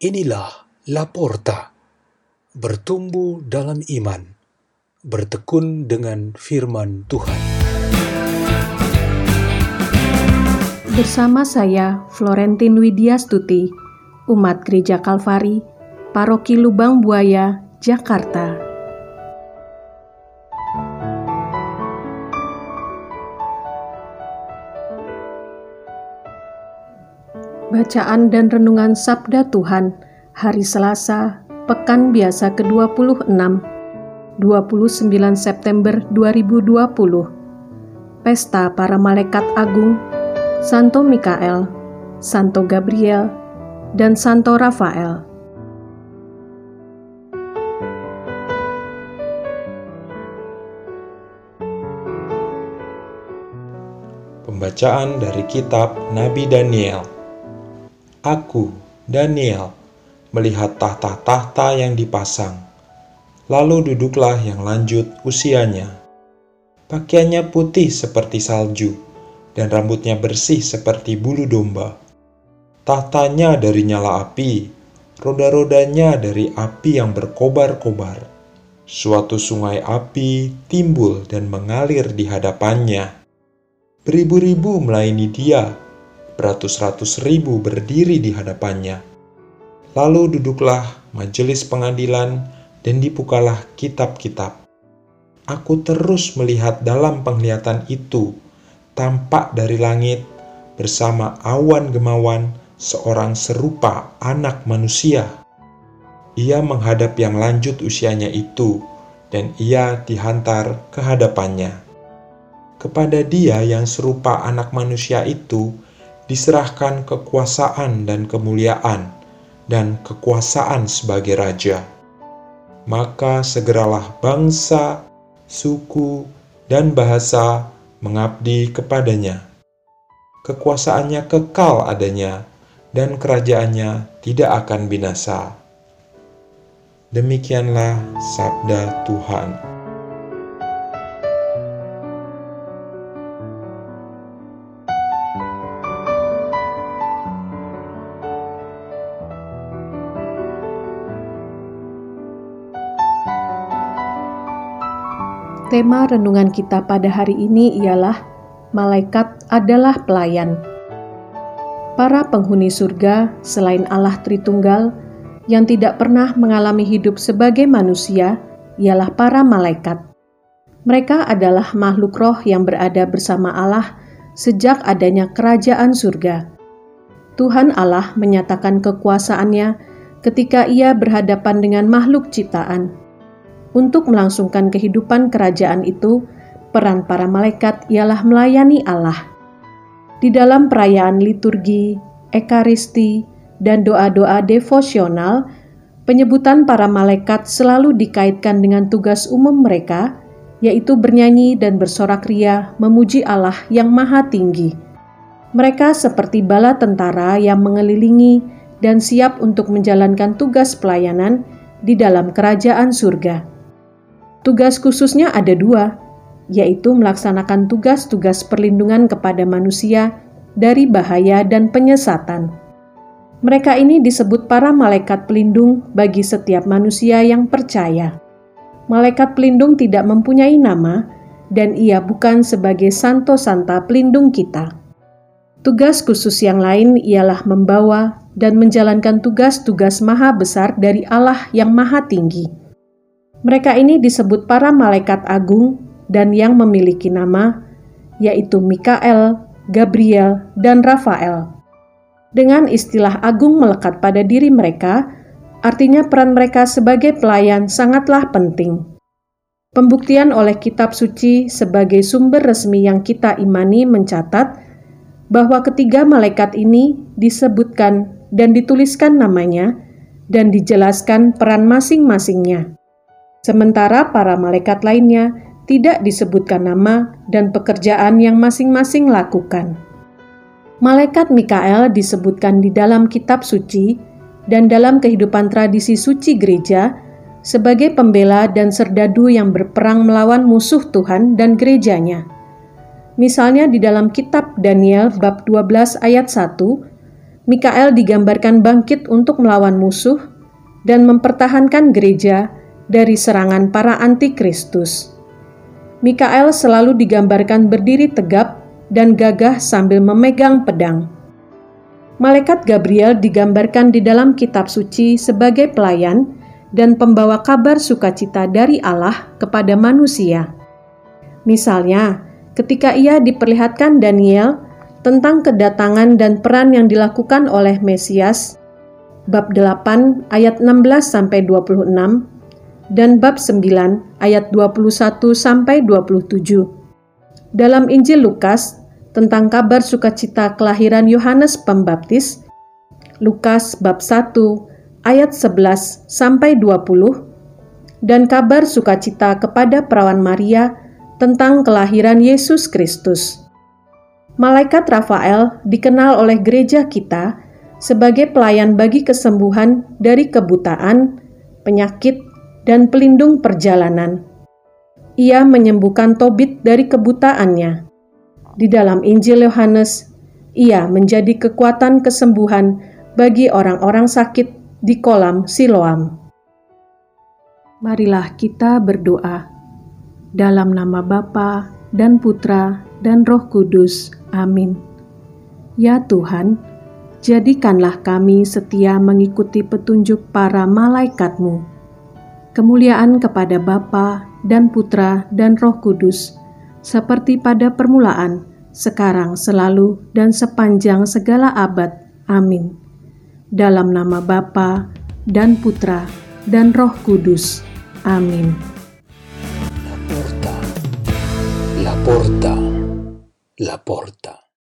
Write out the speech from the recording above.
Inilah Laporta, bertumbuh dalam iman, bertekun dengan firman Tuhan. Bersama saya, Florentin Widya Stuti, umat Gereja Kalvari, Paroki Lubang Buaya, Jakarta. Bacaan dan Renungan Sabda Tuhan Hari Selasa, Pekan Biasa ke-26, 29 September 2020 Pesta Para Malaikat Agung, Santo Mikael, Santo Gabriel, dan Santo Rafael. Pembacaan dari Kitab Nabi Daniel Aku, Daniel, melihat tahta-tahta yang dipasang. Lalu duduklah yang lanjut usianya. Pakaiannya putih seperti salju, dan rambutnya bersih seperti bulu domba. Tahtanya dari nyala api, roda-rodanya dari api yang berkobar-kobar. Suatu sungai api timbul dan mengalir di hadapannya. Beribu-ribu melayani dia beratus-ratus ribu berdiri di hadapannya. Lalu duduklah majelis pengadilan dan dibukalah kitab-kitab. Aku terus melihat dalam penglihatan itu, tampak dari langit bersama awan gemawan seorang serupa anak manusia. Ia menghadap yang lanjut usianya itu, dan ia dihantar ke hadapannya. Kepada dia yang serupa anak manusia itu, diserahkan kekuasaan dan kemuliaan dan kekuasaan sebagai raja. Maka segeralah bangsa, suku, dan bahasa mengabdi kepadanya. Kekuasaannya kekal adanya, dan kerajaannya tidak akan binasa. Demikianlah sabda Tuhan. Tema renungan kita pada hari ini ialah Malaikat adalah pelayan. Para penghuni surga selain Allah Tritunggal yang tidak pernah mengalami hidup sebagai manusia ialah para malaikat. Mereka adalah makhluk roh yang berada bersama Allah sejak adanya kerajaan surga. Tuhan Allah menyatakan kekuasaannya ketika ia berhadapan dengan makhluk ciptaan untuk melangsungkan kehidupan kerajaan itu, peran para malaikat ialah melayani Allah. Di dalam perayaan liturgi, ekaristi, dan doa-doa devosional, penyebutan para malaikat selalu dikaitkan dengan tugas umum mereka, yaitu bernyanyi dan bersorak ria memuji Allah yang Maha Tinggi. Mereka seperti bala tentara yang mengelilingi dan siap untuk menjalankan tugas pelayanan di dalam kerajaan surga. Tugas khususnya ada dua, yaitu melaksanakan tugas-tugas perlindungan kepada manusia dari bahaya dan penyesatan. Mereka ini disebut para malaikat pelindung bagi setiap manusia yang percaya. Malaikat pelindung tidak mempunyai nama, dan ia bukan sebagai santo-santa pelindung kita. Tugas khusus yang lain ialah membawa dan menjalankan tugas-tugas maha besar dari Allah yang maha tinggi mereka ini disebut para malaikat agung dan yang memiliki nama, yaitu Mikael, Gabriel, dan Rafael. Dengan istilah agung melekat pada diri mereka, artinya peran mereka sebagai pelayan sangatlah penting. Pembuktian oleh kitab suci sebagai sumber resmi yang kita imani mencatat bahwa ketiga malaikat ini disebutkan dan dituliskan namanya dan dijelaskan peran masing-masingnya. Sementara para malaikat lainnya tidak disebutkan nama dan pekerjaan yang masing-masing lakukan. Malaikat Mikael disebutkan di dalam kitab suci dan dalam kehidupan tradisi suci gereja sebagai pembela dan serdadu yang berperang melawan musuh Tuhan dan gerejanya. Misalnya di dalam kitab Daniel bab 12 ayat 1, Mikael digambarkan bangkit untuk melawan musuh dan mempertahankan gereja dari serangan para antikristus. Mikael selalu digambarkan berdiri tegap dan gagah sambil memegang pedang. Malaikat Gabriel digambarkan di dalam kitab suci sebagai pelayan dan pembawa kabar sukacita dari Allah kepada manusia. Misalnya, ketika ia diperlihatkan Daniel tentang kedatangan dan peran yang dilakukan oleh Mesias, bab 8 ayat 16 sampai 26 dan bab 9 ayat 21 sampai 27. Dalam Injil Lukas tentang kabar sukacita kelahiran Yohanes Pembaptis, Lukas bab 1 ayat 11 sampai 20 dan kabar sukacita kepada perawan Maria tentang kelahiran Yesus Kristus. Malaikat Rafael dikenal oleh gereja kita sebagai pelayan bagi kesembuhan dari kebutaan, penyakit, dan pelindung perjalanan. Ia menyembuhkan Tobit dari kebutaannya. Di dalam Injil Yohanes, ia menjadi kekuatan kesembuhan bagi orang-orang sakit di kolam Siloam. Marilah kita berdoa dalam nama Bapa dan Putra dan Roh Kudus. Amin. Ya Tuhan, jadikanlah kami setia mengikuti petunjuk para malaikat-Mu. Kemuliaan kepada Bapa dan Putra dan Roh Kudus, seperti pada permulaan, sekarang, selalu, dan sepanjang segala abad. Amin. Dalam nama Bapa dan Putra dan Roh Kudus. Amin. La porta, la porta. la porta.